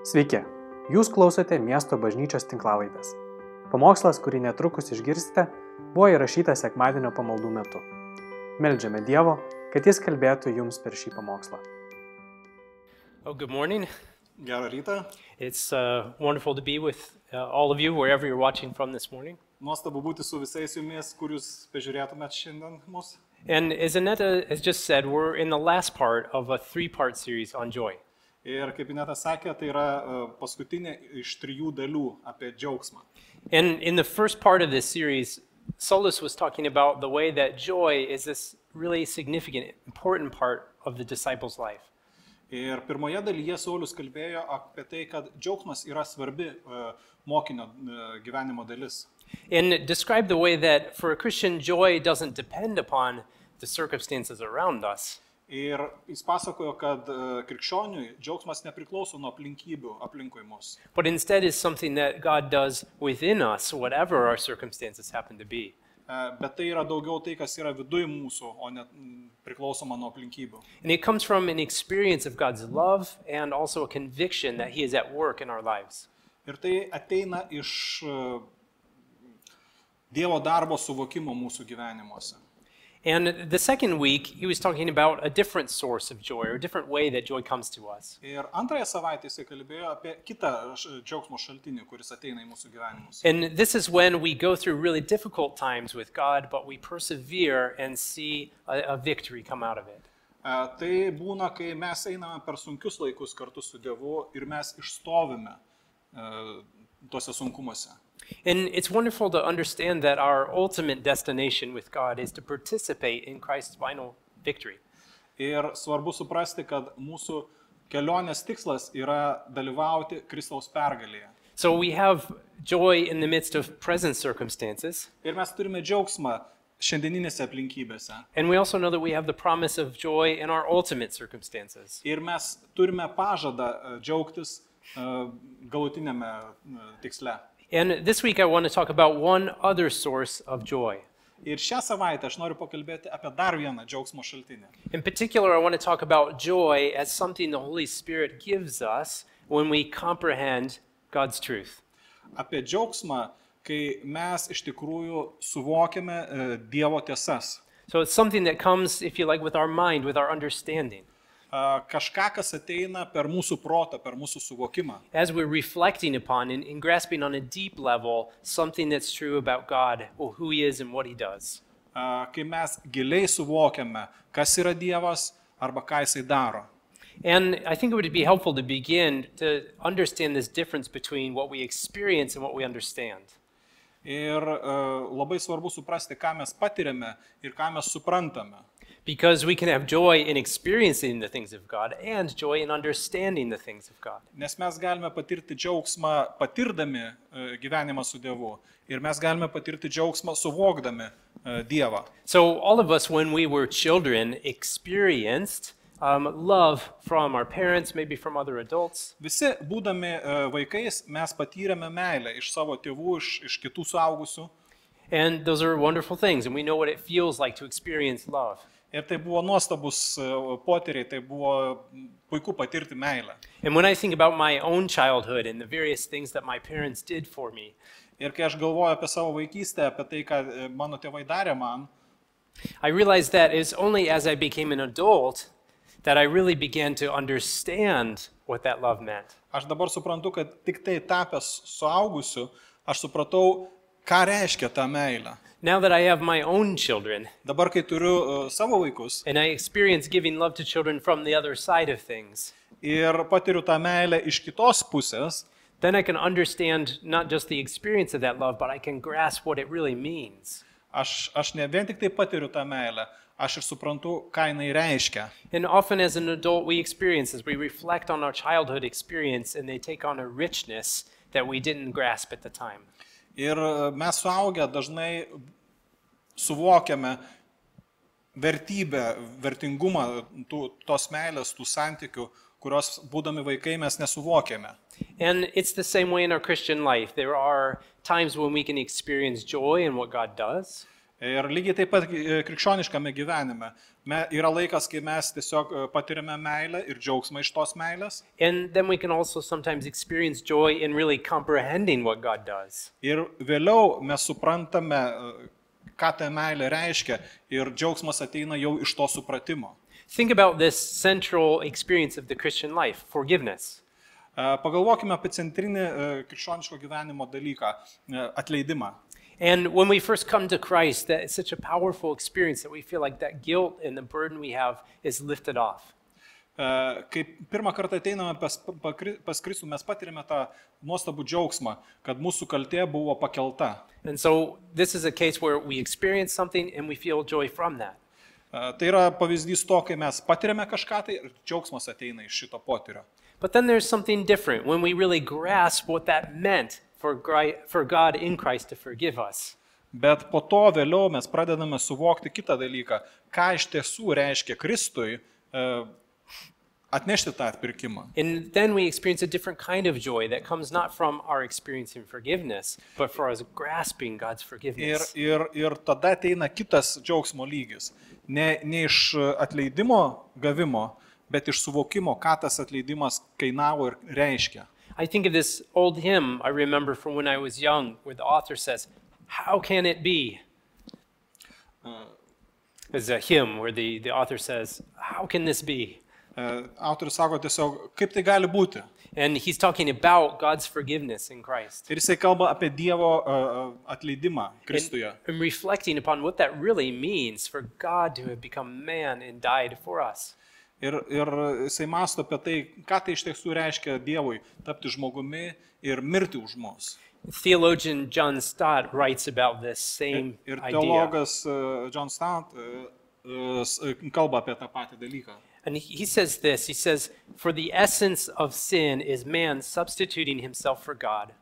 Sveiki, jūs klausote miesto bažnyčios tinklavaitės. Pamokslas, kurį netrukus išgirsite, buvo įrašytas sekmadienio pamaldų metu. Meldžiame Dievo, kad Jis kalbėtų jums per šį pamokslą. Oh, good morning. Gerą rytą. It's uh, wonderful to be with uh, all of you wherever you're watching from this morning. Nuostabu būti su visais jumis, kur jūs bežiūrėtumėt šiandien mus. And as Annetta has just said, we're in the last part of a three part series on joy. Ir kaip Ineta sakė, tai yra e, paskutinė iš trijų dalių apie džiaugsmą. And in the first part of this series, Solus was talking about the way that joy is this really significant, important part of the disciples' life. Ir pirmoje dalyje Saulis kalbėjo apie tai, kad džiaugsmas yra svarbi e, mokinio e, gyvenimo dalis. And described the way that for a Christian, joy doesn't depend upon the circumstances around us. Ir jis pasakojo, kad e, krikščioniui džiaugsmas nepriklauso nuo aplinkybių aplinkui mus, but instead is something that God does within us, whatever our circumstances happen to be. E, bet tai yra daugiau tai, kas yra viduj mūsų, o ne priklausoma nuo aplinkybių. And it comes from an experience of God's love and also a conviction that He is at work in our lives. Ir tai ateina iš e, Dievo darbo suvokimo mūsų gyvenimuose. And the second week, he was talking about a different source of joy or a different way that joy comes to us. Ir antrąją savaitę jisai kalbėjo apie kitą džiaugsmo šaltinį, kuris ateina į mūsų gyvenimus. And this is when we go through really difficult times with God, but we persevere and see a, a victory come out of it. E, Tai būna, kai mes einame per sunkius laikus kartu su Dievu ir mes išstovime e, tuose sunkumuose. And it's wonderful to understand that our ultimate destination with God is to participate in Christ's final victory. Ir svarbu suprasti, kad mūsų kelionės tikslas yra dalyvauti Kristaus pergalėje. So we have joy in the midst of present circumstances, Ir mes turime džiaugsmą šiandieninėse aplinkybėse. and we also know that we have the promise of joy in our ultimate circumstances. Ir mes turime pažadą e, džiaugtis e, galutinėme e, tiksle. And this week I want to talk about one other source of joy. Ir šią savaitę aš noriu pakalbėti apie dar vieną džiaugsmo šaltinį. In particular, I want to talk about joy as something the Holy Spirit gives us when we comprehend God's truth. Apie džiaugsmą, kai mes iš tikrųjų suvokiame e, Dievo tiesas. So it's something that comes, if you like, with our mind, with our understanding. Kažką, kas ateina per mūsų protą, per mūsų suvokimą. As we're reflecting upon and, and grasping on a deep level something that's true about God, or who He is and what He does. Kai mes giliai suvokiame, kas yra Dievas arba ką Jisai daro. And I think it would be helpful to begin to understand this difference between what we experience and what we understand. Ir e, labai svarbu suprasti, ką mes patiriame ir ką mes suprantame. Because we can have joy in experiencing the things of God and joy in understanding the things of God. Nes mes galime patirti džiaugsmą patirdami e, gyvenimą su Dievu. Ir mes galime patirti džiaugsmą suvokdami e, Dievą. So, all of us, when we were children, experienced um, love from our parents, maybe from other adults. Visi, būdami e, vaikais, mes patyrėme meilę iš savo tėvų, iš, iš kitų suaugusių. And those are wonderful things, and we know what it feels like to experience love. Ir tai buvo nuostabus e, potyriai, tai buvo puiku patirti meilę. And when I think about my own childhood and the various things that my parents did for me, Ir kai aš galvoju apie savo vaikystę, apie tai, ką e, mano tėvai darė man, I realized that it's only as I became an adult that I really began to understand what that love meant. aš dabar suprantu, kad tik tai tapęs suaugusiu, aš supratau, ką reiškia ta meilė. Now that I have my own children, Dabar, kai turiu e, savo vaikus and I experience giving love to children from the other side of things, ir patiriu tą meilę iš kitos pusės, then I can understand not just the experience of that love, but I can grasp what it really means. aš, aš ne vien tik tai patiriu tą meilę, aš ir suprantu, ką jinai reiškia. And often as an adult, we experience as we reflect on our childhood experience and they take on a richness that we didn't grasp at the time. Ir e, mes suaugę dažnai suvokiame vertybę, vertingumą tų, tos meilės, tų santykių, kurios būdami vaikai mes nesuvokėme. And it's the same way in our Christian life. There are times when we can experience joy in what God does, Ir lygiai taip pat e, krikščioniškame gyvenime Me, yra laikas, kai mes tiesiog e, patiriame meilę ir džiaugsmą iš tos meilės. And then we can also sometimes experience joy in really comprehending what God does. Ir vėliau mes suprantame, e, ką ta meilė reiškia ir džiaugsmas ateina jau iš to supratimo. Think about this central experience of the Christian life forgiveness. E, Pagalvokime apie centrinį krikščioniško gyvenimo dalyką atleidimą. And when we first come to Christ, that is such a powerful experience that we feel like that guilt and the burden we have is lifted off. E, Kai pirmą kartą ateiname pas, pas Kristų, mes patiriame tą nuostabų džiaugsmą, kad mūsų kaltė buvo pakelta. And so this is a case where we experience something and we feel joy from that. E, Tai yra pavyzdys to, kai mes patiriame kažką tai ir džiaugsmas ateina iš šito potyrio. But then there's something different when we really grasp what that meant for, God in Christ to forgive us. Bet po to vėliau mes pradedame suvokti kitą dalyką, ką iš tiesų reiškia Kristui e, atnešti tą atpirkimą. And then we experience a different kind of joy that comes not from our experiencing forgiveness, but for us grasping God's Ir, forgiveness. ir, ir tada ateina kitas džiaugsmo lygis. Ne, ne iš atleidimo gavimo, bet iš suvokimo, ką tas atleidimas kainavo ir reiškia. I think of this old hymn I remember from when I was young, where the author says, How can it be? Uh, it's a hymn where the, the author says, How can this be? E, Autorius sako tiesiog, kaip tai gali būti. And he's talking about God's forgiveness in Christ. Ir jisai kalba apie Dievo e, e, atleidimą Kristuje. And, and reflecting upon what that really means for God to have become man and died for us. Ir, ir jisai masto apie tai, ką tai iš tiesų reiškia Dievui tapti žmogumi ir mirti už mus. Theologian John Stott writes about this same Ir idea. teologas e, John Stant e, e, e, kalba apie tą patį dalyką. And he says this He says, For the essence of sin is man substituting himself for God.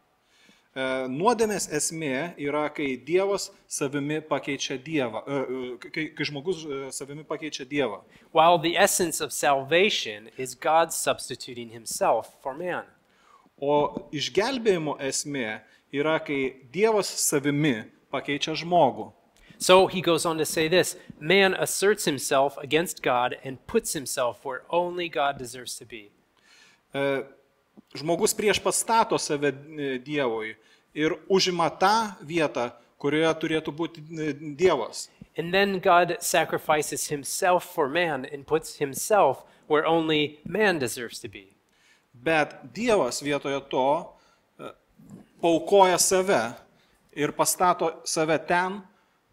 E, Nuodėmės esmė yra, kai Dievas savimi pakeičia Dievą, e, e, kai, kai žmogus e, savimi pakeičia Dievą. While the essence of salvation is God substituting himself for man. O išgelbėjimo esmė yra, kai Dievas savimi pakeičia žmogų. So he goes on to say this Man asserts himself against God and puts himself where only God deserves to be. E, Žmogus prieš pastato save e, Dievui ir užima tą vietą, kurioje turėtų būti e, Dievas. And then God sacrifices himself for man and puts himself where only man deserves to be. Bet Dievas vietoje to e, paukoja save ir pastato save ten,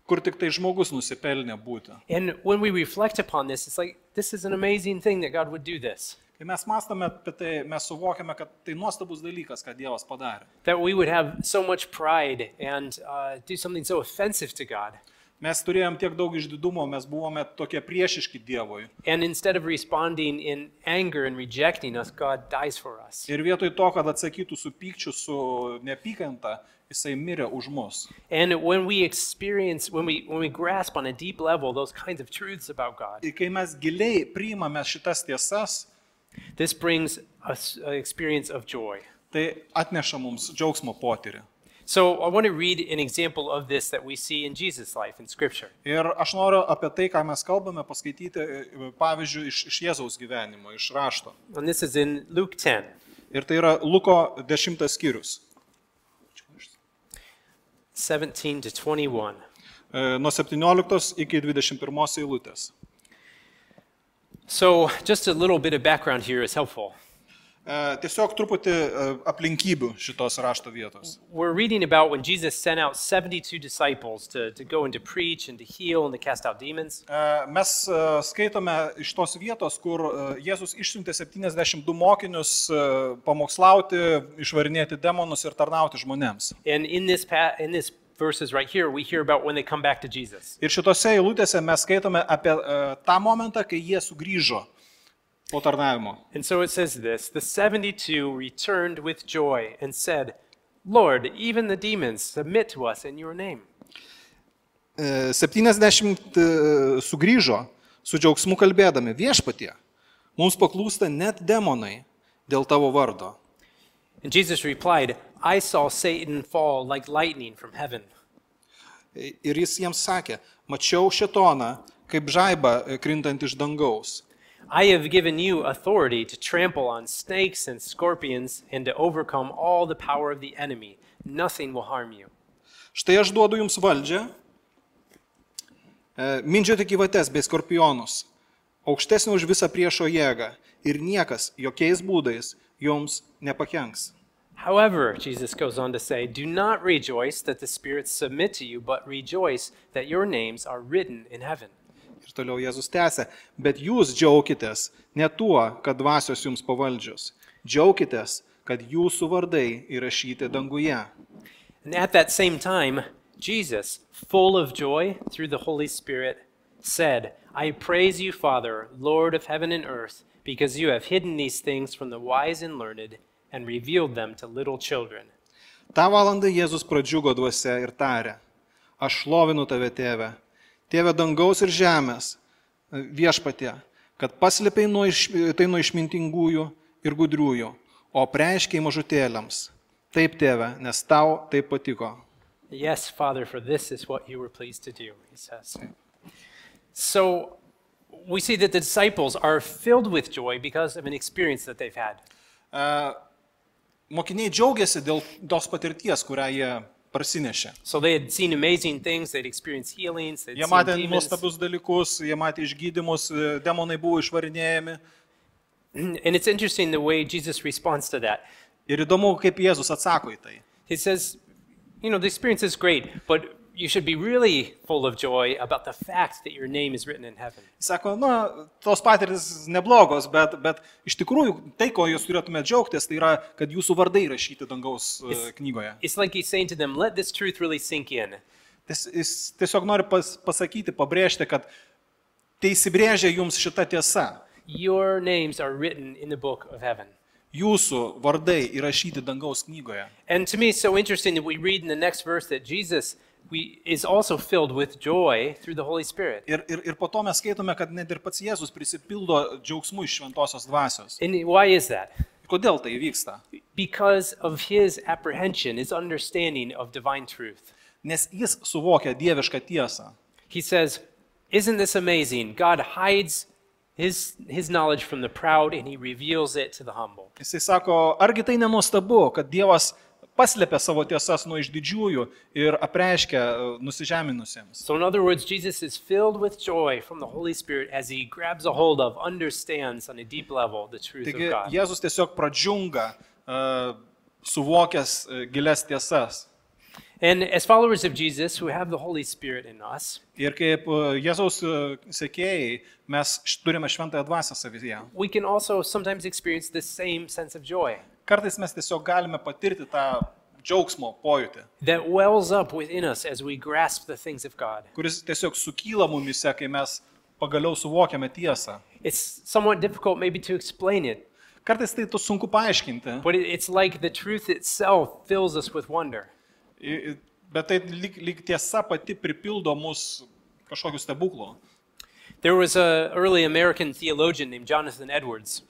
kur tik tai žmogus nusipelnė būti. And when we reflect upon this, it's like, this is an amazing thing that God would do this. Kai mes mastome apie tai, mes suvokiame, kad tai nuostabus dalykas, ką Dievas padarė. That we would have so much pride and uh, do something so offensive to God. Mes turėjom tiek daug išdidumo, mes buvome tokie priešiški Dievui. And instead of responding in anger and rejecting us, God dies for us. Ir vietoj to, kad atsakytų su pykčiu, su neapykanta, jisai mirė už mus. And when we experience, when we, when we grasp on a deep level those kinds of truths about God, Ir kai mes giliai priimame šitas tiesas, this brings us an experience of joy. tai atneša mums džiaugsmo potyrį. So I want to read an example of this that we see in Jesus' life in Scripture. Ir aš noriu apie tai, ką mes kalbame, paskaityti e, pavyzdžių iš, iš Jėzaus gyvenimo, iš rašto. And this is in Luke 10. Ir tai yra Luko 10 skyrius. 17 to 21. E, Nuo 17 iki 21 eilutės. So, just a little bit of background here is helpful. E, Tiesiog truputį e, aplinkybių šitos rašto vietos. We're reading about when Jesus sent out 72 disciples to, to go and to preach and to heal and to cast out demons. E, Mes skaitome iš tos vietos, kur Jėzus išsiuntė 72 mokinius pamokslauti, išvarinėti demonus ir tarnauti žmonėms. And in this, in this verses right here, we hear about when they come back to Jesus. Ir šitose eilutėse mes skaitome apie e, tą momentą, kai jie sugrįžo po tarnavimo. And so it says this The 72 returned with joy and said, Lord, even the demons submit to us in your name. E, 70 e, sugrįžo su džiaugsmu kalbėdami viešpatie. Mums paklūsta net demonai dėl tavo vardo. And Jesus replied, I saw Satan fall like lightning from heaven. Ir jis jiems sakė, mačiau šetoną kaip žaiba e, krintant iš dangaus. I have given you authority to trample on snakes and scorpions and to overcome all the power of the enemy. Nothing will harm you. Štai aš duodu jums valdžią, e, mindžioti gyvates bei skorpionus, aukštesnį už visą priešo jėgą ir niekas jokiais būdais jums nepakenks. However, Jesus goes on to say, Do not rejoice that the spirits submit to you, but rejoice that your names are written in heaven. Ir toliau Jėzus tęsė, bet jūs džiaukitės ne tuo, kad dvasios jums pavaldžios. Džiaukitės, kad jūsų vardai įrašyti danguje. And at that same time, Jesus, full of joy through the Holy Spirit, said, I praise you, Father, Lord of heaven and earth, because you have hidden these things from the wise and learned and revealed them to little children. Ta valanda Jėzus pradžiugo dvasia ir tarė, aš šlovinu tave, tėve, tėve dangaus ir žemės, viešpatė, kad paslėpiai nuo iš, tai nuo išmintingųjų ir gudriųjų, o preiškiai mažutėliams. Taip, tėve, nes tau taip patiko. Yes, Father, for this is what you were pleased to do, he says. So we see that the disciples are filled with joy because of an experience that they've had. E, Mokiniai džiaugiasi dėl tos patirties, kurią jie parsinešė. So they had seen amazing things, healings, Jie matė nuostabius dalykus, jie matė išgydymus, e, demonai buvo išvarinėjami. And it's interesting the way Jesus responds to that. Ir įdomu, kaip Jėzus atsako į tai. He says, you know, the experience is great, but you should be really full of joy about the fact that your name is written in heaven. Sako, na, tos patirtis neblogos, bet, bet iš tikrųjų tai, ko jūs turėtumėte džiaugtis, tai yra, kad jūsų vardai rašyti dangaus e, Jis- knygoje. It's like he's saying to them, let this truth really sink in. Tis- Jis tiesiog nori pas, pasakyti, pabrėžti, kad tai įsibrėžia jums šita tiesa. Your names are written in the book of heaven. Jūsų vardai įrašyti dangaus knygoje. And to me, it's so interesting that we read in the next verse that Jesus we, is also filled with joy through the Holy Spirit. Ir, ir, ir po to mes skaitome, kad net ir pats Jėzus prisipildo džiaugsmų iš šventosios dvasios. And why is that? Kodėl tai vyksta? Because of his apprehension, his understanding of divine truth. Nes jis suvokia dievišką tiesą. He says, Isn't this amazing? God hides his, his knowledge from the proud and he reveals it to the humble. Jisai sako, argi tai nenuostabu, kad Dievas paslėpia savo tiesas nuo išdidžiųjų ir apreiškia e, nusižeminusiems. So, in other words, Jesus is filled with joy from the Holy Spirit as he grabs a hold of, understands on a deep level the truth Taigi of God. Jėzus tiesiog pradžiunga, e, suvokęs e, gilias tiesas. And as followers of Jesus who have the Holy Spirit in us, Ir kaip Jėzaus sekėjai, mes turime šventąją dvasę savyje. we can also sometimes experience the same sense of joy Kartais mes tiesiog galime patirti tą džiaugsmo pojūtį, that wells up within us as we grasp the things of God. kuris tiesiog sukyla mumise, kai mes pagaliau suvokiame tiesą. It's somewhat difficult maybe to explain it, Kartais tai tu sunku paaiškinti, but it- it's like the truth itself fills us with wonder. i- i- bet tai lyg, lyg tiesa pati pripildo mus kažkokiu stebuklu. There was a early American theologian named Jonathan Edwards,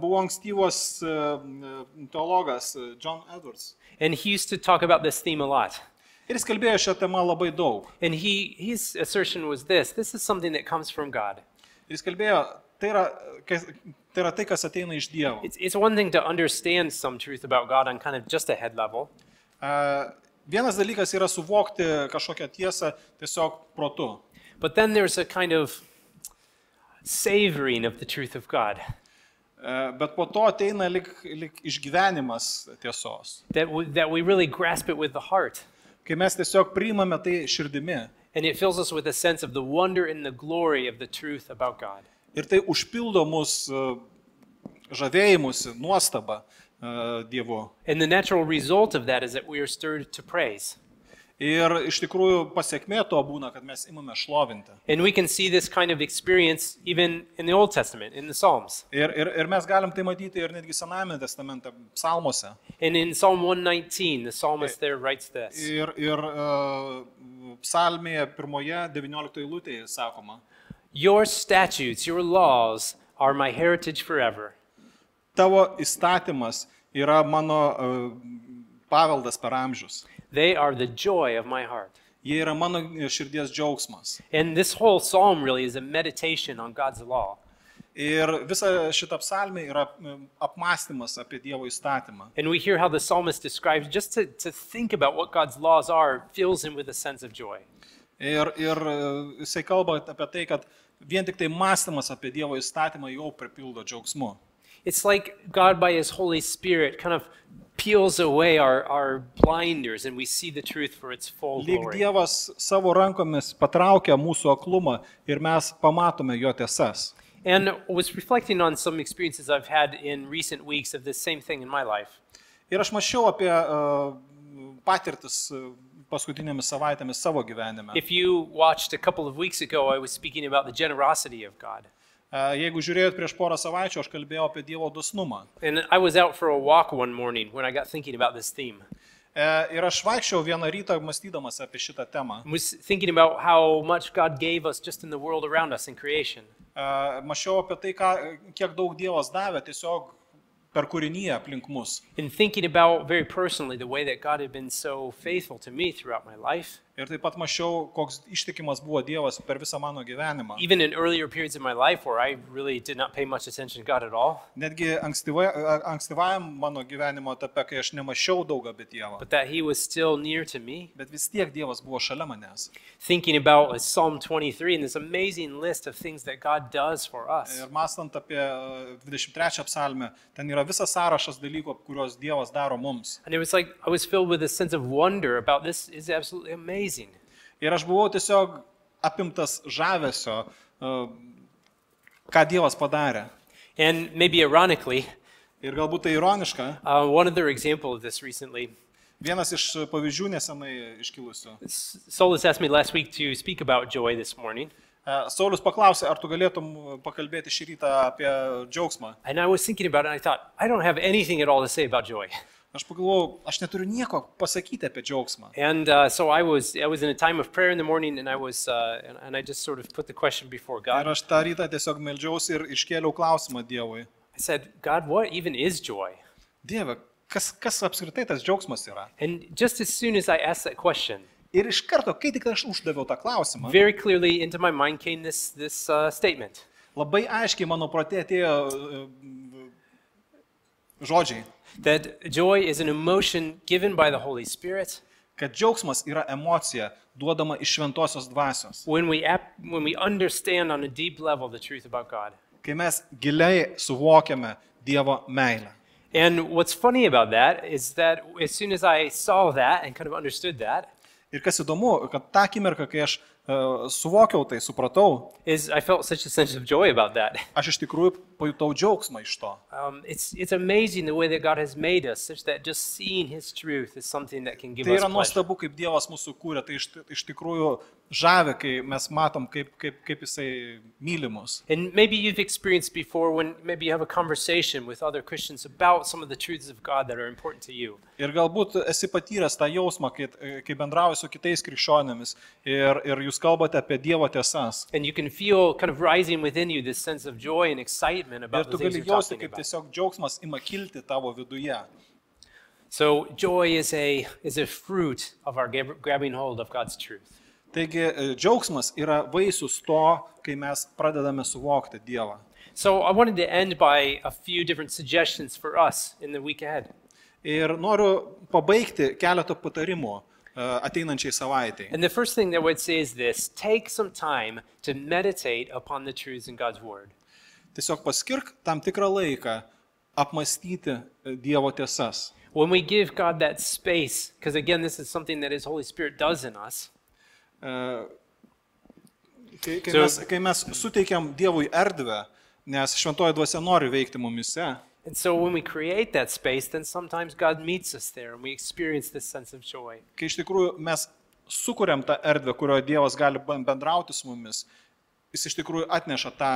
Buvo ankstyvos e, e, teologas e, John Edwards. and he used to talk about this theme a lot. Ir jis kalbėjo šią temą labai daug. And he, his assertion was this this is something that comes from God. Ir jis kalbėjo, tai yra, kas, tai yra tai, kas ateina iš Dievo. It's, it's one thing to understand some truth about God on kind of just a head level, E, Vienas dalykas yra suvokti kažkokią tiesą tiesiog protu. but then there's a kind of savoring of the truth of God. E, Bet po to ateina lik, lik išgyvenimas tiesos. That we, that we really grasp it with the heart. Kai mes tiesiog priimame tai širdimi. And it fills us with a sense of the wonder and the glory of the truth about God. Ir tai užpildo mus e, žavėjimusi, nuostaba e, Dievu. And the natural result of that is that we are stirred to praise. Ir iš tikrųjų pasiekmė to būna, kad mes imame šlovinti. And we can see this kind of experience even in the Old Testament, in the Psalms. Ir, ir, ir mes galim tai matyti ir netgi Senajame testamente, psalmuose. And in Psalm 119, the psalmist there writes this Ir, ir uh, psalmėje pirmoje 19 eilutėje sakoma, Your statutes, your laws are my heritage forever. tavo įstatymas yra mano uh, paveldas per amžius. They are the joy of my heart. jie yra mano širdies džiaugsmas. And this whole psalm really is a meditation on God's law. Ir visa šita psalmė yra apmąstymas apie Dievo įstatymą. And we hear how the psalmist describes just to, to think about what God's laws are fills him with a sense of joy. Ir, ir jisai kalba apie tai, kad vien tik tai mąstymas apie Dievo įstatymą jau pripildo džiaugsmu. It's like God, by His Holy Spirit, kind of peels away our, our blinders and we see the truth for its full Lyg glory. Dievas savo rankomis patraukia mūsų aklumą ir mes pamatome jo tiesas. And I was reflecting on some experiences I've had in recent weeks of this same thing in my life. Ir aš mačiau apie uh, patirtis uh, paskutinėmis savaitėmis savo gyvenime. If you watched a couple of weeks ago, I was speaking about the generosity of God. Uh, jeigu žiūrėjot prieš porą savaičių, aš kalbėjau apie Dievo dosnumą. And I was out for a walk one morning when I got thinking about this theme. Uh, ir aš vaikščiau vieną rytą mąstydamas apie šitą temą. I was thinking about how much God gave us just in the world around us in creation. Uh, Mačiau apie tai, ką, kiek daug Dievas davė tiesiog per kūrinyje aplink mus. And thinking about very personally the way that God had been so faithful to me throughout my life. Ir taip pat mačiau, koks ištikimas buvo Dievas per visą mano gyvenimą. Even in earlier periods of my life where I really did not pay much attention to God at all, Netgi ankstyva, ankstyvajam mano gyvenimo etape, kai aš nemačiau daug apie Dievą. but that He was still near to me. Bet vis tiek Dievas buvo šalia manęs. Thinking about uh, Psalm 23 and this amazing list of things that God does for us. Ir mąstant apie e, 23 psalmę, ten yra visas sąrašas dalykų, kuriuos Dievas daro mums. And it was like I was filled with a sense of wonder about this is absolutely amazing. Ir aš buvau tiesiog apimtas žavesio, e, ką Dievas padarė. And maybe ironically, Ir galbūt tai ironiška, uh, one other example of this recently, vienas iš pavyzdžių nesenai iškilusių. S- Solus asked me last week to speak about joy this morning. E, Saulis paklausė, ar tu galėtum pakalbėti šį rytą apie džiaugsmą. And I was thinking about it and I thought, I don't have anything at all to say about joy. Aš pagalvojau, aš neturiu nieko pasakyti apie džiaugsmą. And uh, so I was, I was in a time of prayer in the morning and I was, uh, and, and I just sort of put the question before Ir God. aš tą rytą tiesiog meldžiausi ir iškėliau klausimą Dievui. I said, God, what even is joy? Dieve, kas, kas apskritai tas džiaugsmas yra? And just as soon as I asked that question, Ir iš karto, kai tik aš uždaviau tą klausimą, very clearly into my mind came this, this uh, statement labai aiškiai mano protė atėjo žodžiai, that joy is an emotion given by the Holy Spirit kad džiaugsmas yra emocija duodama iš šventosios dvasios. when we, when we understand on a deep level the truth about God. Kai mes giliai suvokiame Dievo meilę. And what's funny about that is that as soon as I saw that and kind of understood that, Ir kas įdomu, kad tą akimirką, kai aš uh, suvokiau tai, supratau, is I felt such a sense of joy about that. aš iš tikrųjų pajutau džiaugsmą iš to. Um, it's, it's amazing the way that God has made us, such that just seeing His truth is something that can give Tai us yra pleasure. nuostabu, kaip Dievas mūsų kūrė, tai iš, iš tikrųjų žavė, kai mes matom, kaip, kaip, kaip Jisai mylimus. And maybe you've experienced before when maybe you have a conversation with other Christians about some of the truths of God that are important to you. Ir galbūt esi patyręs tą jausmą, kai, kai bendrauji su kitais krikščionėmis ir, ir jūs kalbate apie Dievo tiesas. And you can feel kind of rising within you this sense of joy and excitement Ir about tu the things gali you're jausti, talking kaip about. tiesiog džiaugsmas ima kilti tavo viduje. So joy is a, is a fruit of our gab- grabbing hold of God's truth. Taigi e, džiaugsmas yra vaisius to, kai mes pradedame suvokti Dievą. So I wanted to end by a few different suggestions for us in the week ahead. Ir noriu pabaigti keletą patarimų ateinančiai savaitai. And the first thing that I would say is this take some time to meditate upon the truths in God's Word. Tiesiog paskirk tam tikrą laiką apmastyti e, Dievo tiesas. When we give God that space, because again, this is something that His Holy Spirit does in us, E, Kai, kai, So- mes, kai mes suteikiam Dievui erdvę, nes šventoji dvasia nori veikti mumise, and so when we create that space, then sometimes God meets us there and we experience this sense of joy. kai iš tikrųjų mes sukuriam tą erdvę, kurioje Dievas gali ben- bendrauti su mumis, jis iš tikrųjų atneša tą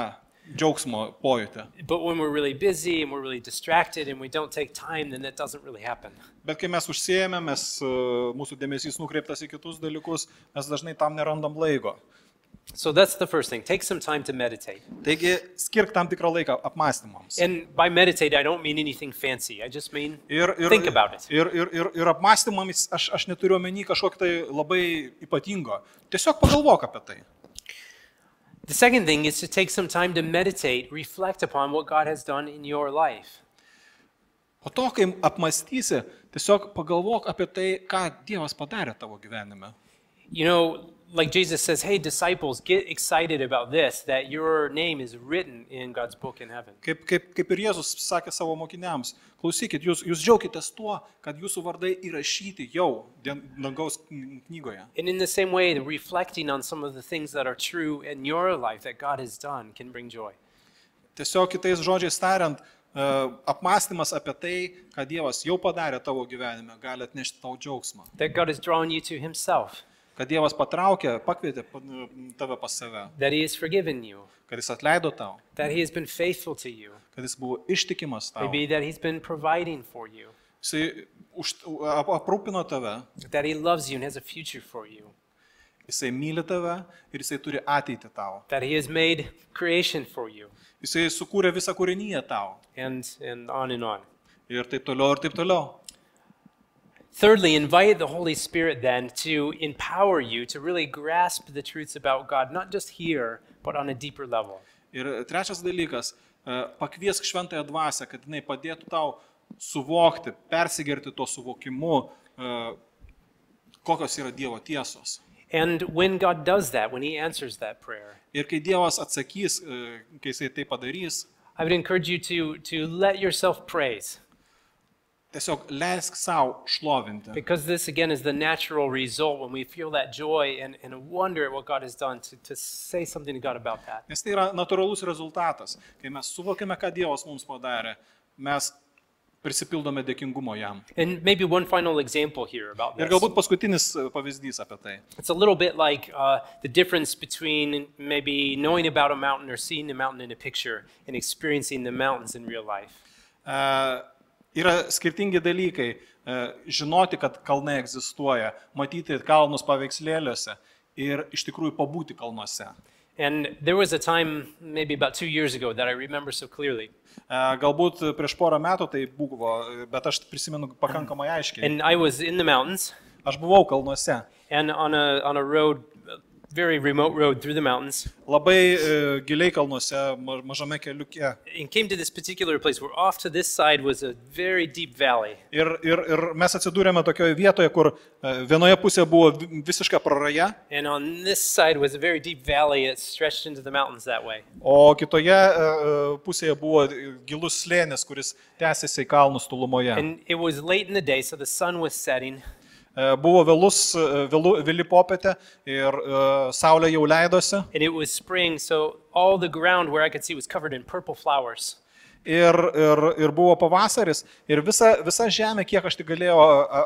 džiaugsmo pojūtį. But when we're really busy and we're really distracted and we don't take time, then that doesn't really happen. Bet kai mes užsiejame, mes, e, mūsų dėmesys nukreiptas į kitus dalykus, mes dažnai tam nerandam laiko. So that's the first thing. Take some time to meditate. Taigi skirk tam tikrą laiką apmąstymams. And by meditate, I don't mean anything fancy. I just mean Ir, ir, think about it. ir, ir, ir, ir apmąstymams aš, aš neturiu omeny kažkokio tai labai ypatingo. Tiesiog pagalvok apie tai. The second thing is to take some time to meditate, reflect upon what God has done in your life. Po to, kai apmastysi, tiesiog pagalvok apie tai, ką Dievas padarė tavo gyvenime. You know, like Jesus says, hey, disciples, get excited about this, that your name is written in God's book in heaven. Kaip, kaip, kaip ir Jėzus sakė savo mokiniams, klausykit, jūs, jūs džiaukitės tuo, kad jūsų vardai įrašyti jau dangaus knygoje. And in the same way, reflecting on some of the things that are true in your life that God has done can bring joy. Tiesiog kitais žodžiais tariant, e, apmąstymas apie tai, ką Dievas jau padarė tavo gyvenime, gali atnešti tau džiaugsmą. That God has drawn you to Himself, Kad Dievas patraukė, pakvietė pa- tave pas save, that He has forgiven you, kad Jis atleido tau, that He has been faithful to you, kad Jis buvo ištikimas tau. Jisai už, ap, aprūpino tave, that He loves you and has a future for you, Jisai myli tave ir Jisai turi ateitį tau. that He has made creation for you, Jisai sukūrė visą kūrinyje tau. and, and on and on. Ir taip toliau, ir taip toliau. Thirdly, invite the Holy Spirit then to empower you to really grasp the truths about God, not just here, but on a deeper level. Ir trečias dalykas, e, pakviesk šventąją dvasę, kad jinai padėtų tau suvokti, persigerti tuo suvokimu, e, kokios yra Dievo tiesos. And when God does that, when He answers that prayer, Ir kai Dievas atsakys, e, kai Jisai tai padarys, I would encourage you to, to let yourself praise, tiesiog leisk savo šlovinti. because this, again, is the natural result when we feel that joy and, and a wonder at what God has done to, to say something to God about that. Nes tai yra natūralus rezultatas. Kai mes suvokiame, ką Dievas mums padarė, mes prisipildome dėkingumo jam. And maybe one final example here about Ir this. galbūt paskutinis e, pavyzdys apie tai. It's a little bit like uh, the difference between maybe knowing about a mountain or seeing the mountain in a picture and experiencing the mountains in real life. E, yra skirtingi dalykai. E, žinoti, kad kalnai egzistuoja, matyti kalnus paveikslėliuose ir iš tikrųjų pabūti kalnuose. And there was a time, maybe about two years ago, that I remember so clearly. E, galbūt prieš porą metų tai buvo, bet aš prisimenu pakankamai aiškiai. And I was in the mountains Aš buvau kalnuose. and on a, on a road, very remote road through the mountains, Labai e, giliai kalnuose, ma- mažame keliuke. and came to this particular place where off to this side was a very deep valley. Ir, ir, ir mes atsidūrėme tokioje vietoje, kur e, vienoje pusėje buvo vi- visiška praraja, And on this side was a very deep valley that stretched into the mountains that way. o kitoje e, pusėje buvo gilus slėnis, kuris tęsiasi į kalnus tolumoje. And it was late in the day, so the sun was setting. E, Buvo vėlus, e, vėlu, vėli popietė ir e, saulė jau leidosi. Spring, so. Ir, ir, ir buvo pavasaris. Ir visa, visa žemė, kiek aš tik galėjau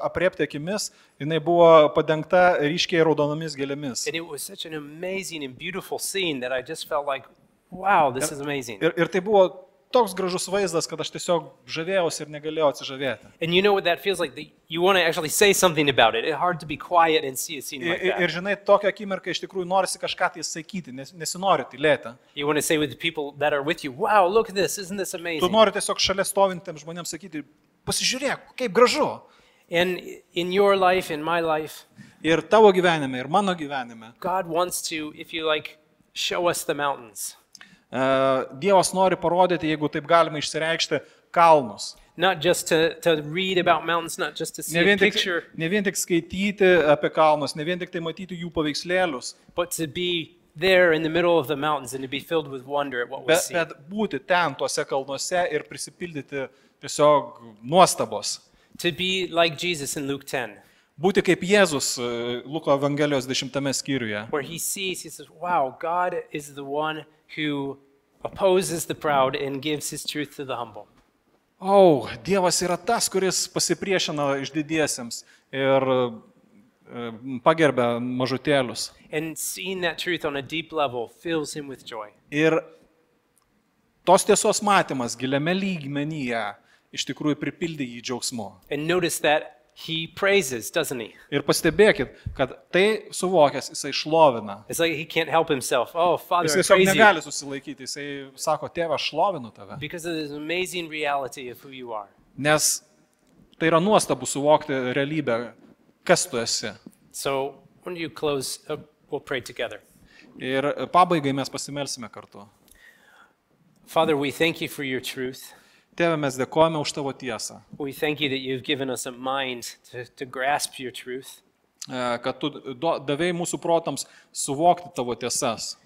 apriepti akimis, jinai buvo padengta ryškiai raudonomis gėlėmis. And it was such an amazing and beautiful scene that I just felt like, wow, this is amazing. Ir, ir tai buvo toks gražus vaizdas, kad aš tiesiog žavėjausi ir negalėjau atsižavėti. And you know what that feels like? The- You want to actually say something about it. It's hard to be quiet and see a scene Ir, like ir, ir that. žinai, tokia akimirka iš tikrųjų norisi kažką tai sakyti, nes, nesinori tylėti. You want to say with the people that are with you, wow, look at this, isn't this Tu amazing? nori tiesiog šalia stovintiems žmonėms sakyti, pasižiūrėk, kaip gražu. And in your life, in my life, Ir tavo gyvenime, ir mano gyvenime. God wants to, if you like, show us the mountains. E, Dievas nori parodyti, jeigu taip galima išsireikšti, kalnus. Not just to, to read about mountains, not just to see Ne a vien, tik, picture, ne vien tik skaityti apie kalnus, ne vien tik tai matyti jų paveikslėlius, but to be there in the middle of the mountains and to be filled with wonder at what we bet, see. bet būti ten, tuose kalnuose ir prisipildyti tiesiog nuostabos. To be like Jesus in Luke 10, Būti kaip Jėzus e, Luko Evangelijos 10 skyriuje. where he sees, he says, wow, God is the one who opposes the proud and gives his truth to the humble. O, Dievas yra tas, kuris pasipriešina išdidiesiems ir e, pagerbia mažutėlius. And seeing that truth on a deep level fills him with joy. Ir tos tiesos matymas giliame lygmenyje iš tikrųjų pripildė jį džiaugsmu. And notice that he praises, doesn't he? Ir pastebėkit, kad tai suvokęs jisai šlovina. It's like he can't help himself. Oh, Father, Jis tiesiog negali susilaikyti, jisai sako, tėve, aš šlovinu tave. because of this amazing reality of who you are. Nes tai yra nuostabu suvokti realybę, kas tu esi. So, when you close, uh, we'll pray together. Ir pabaigai mes pasimelsime kartu. Father, we thank you for your truth. Tėve, mes dėkojame už tavo tiesą, We thank you that you've given us a mind to, to grasp your truth. e, kad tu davėjai mūsų protams suvokti tavo tiesas.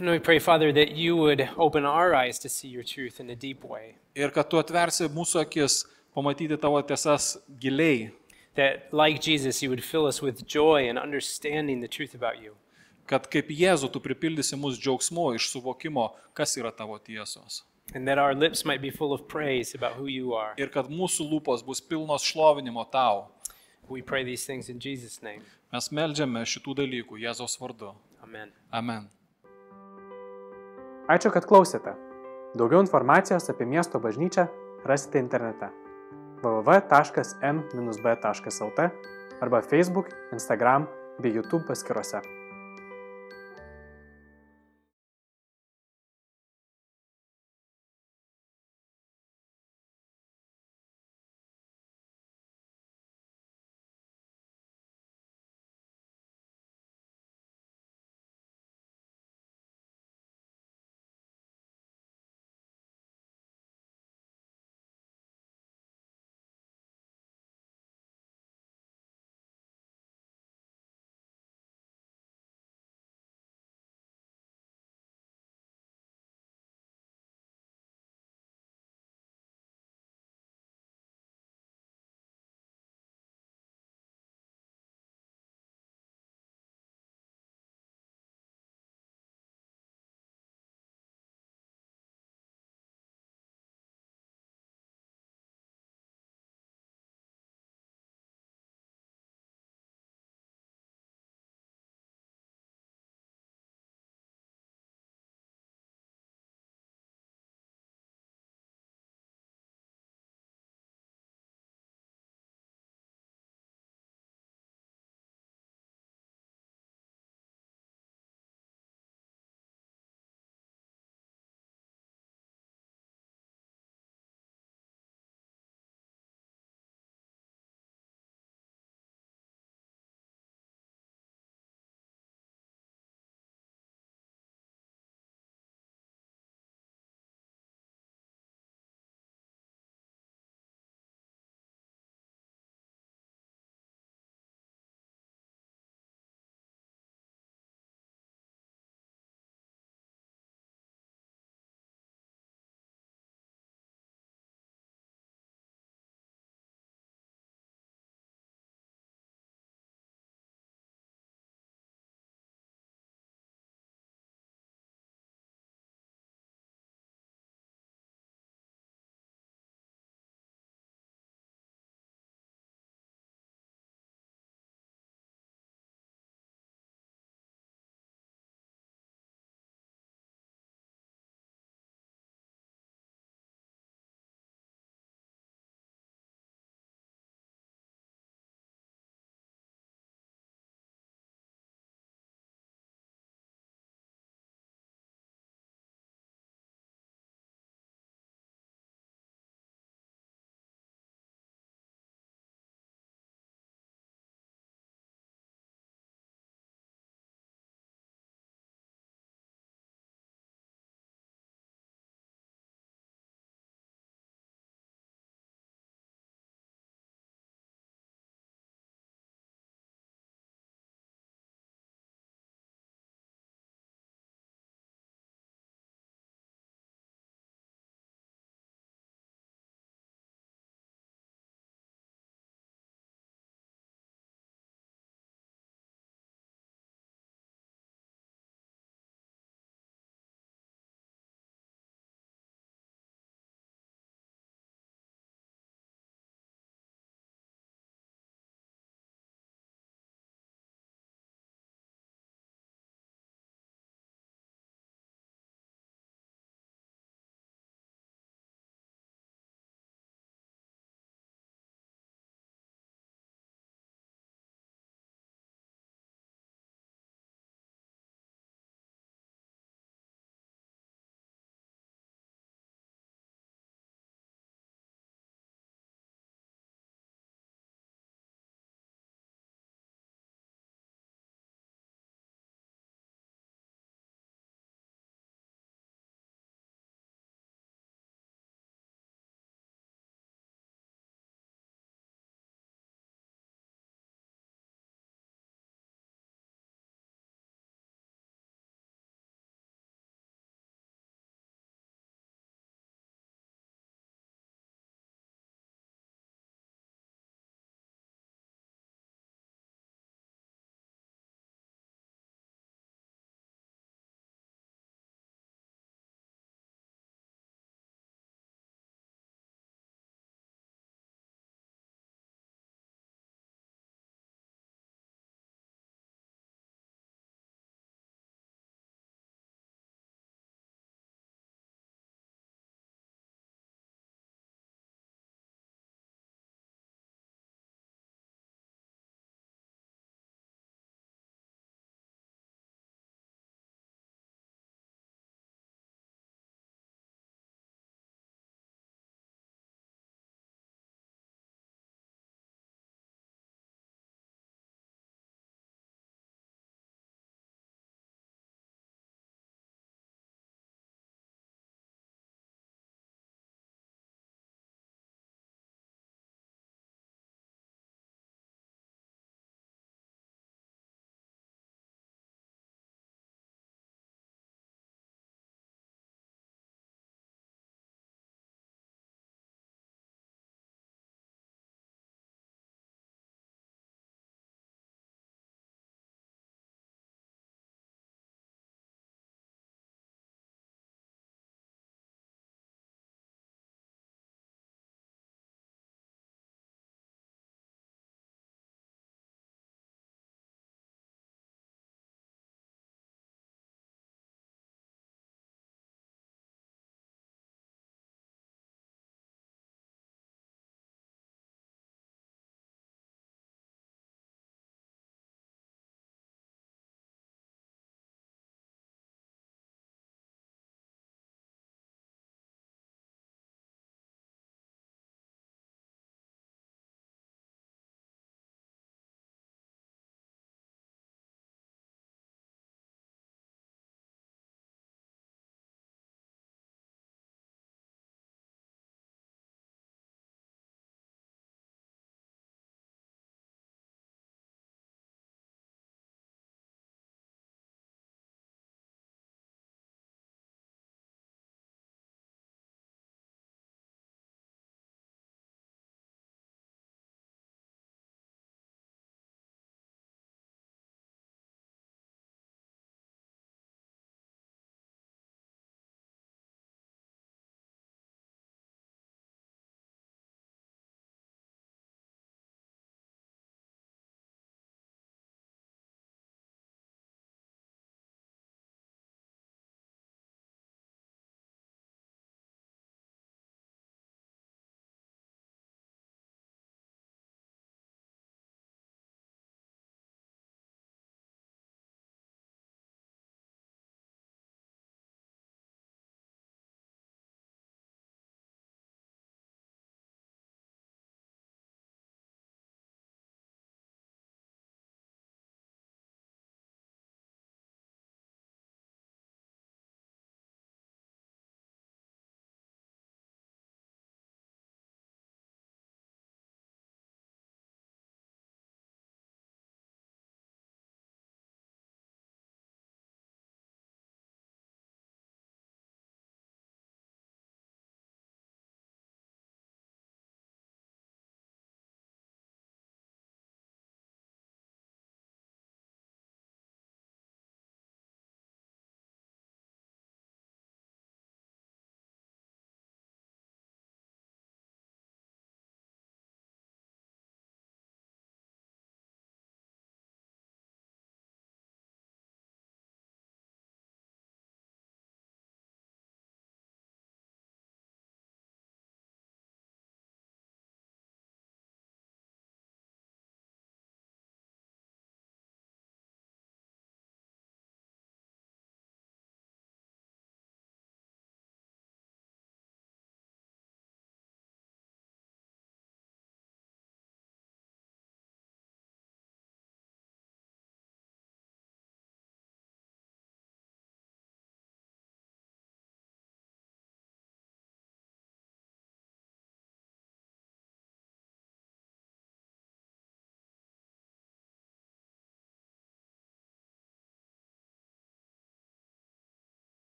And we pray, Father, that you would open our eyes to see your truth in a deep way. Ir kad tu atversi mūsų akis pamatyti tavo tiesas giliai, That, like Jesus, you would fill us with joy and understanding the truth about you. kad kaip Jėzų tu pripildysi mus džiaugsmu iš suvokimo, kas yra tavo tiesos. And that our lips might be full of praise about who you are. Ir kad mūsų lūpos bus pilnos šlovinimo tau. We pray these things in Jesus' name. Mes melžiame šitų dalykų Jėzaus vardu. Amen. Amen. Ačiū, kad klausėte. Daugiau informacijos apie miesto bažnyčią rasite internete www.m-b.lt arba Facebook, Instagram bei YouTube paskiruose.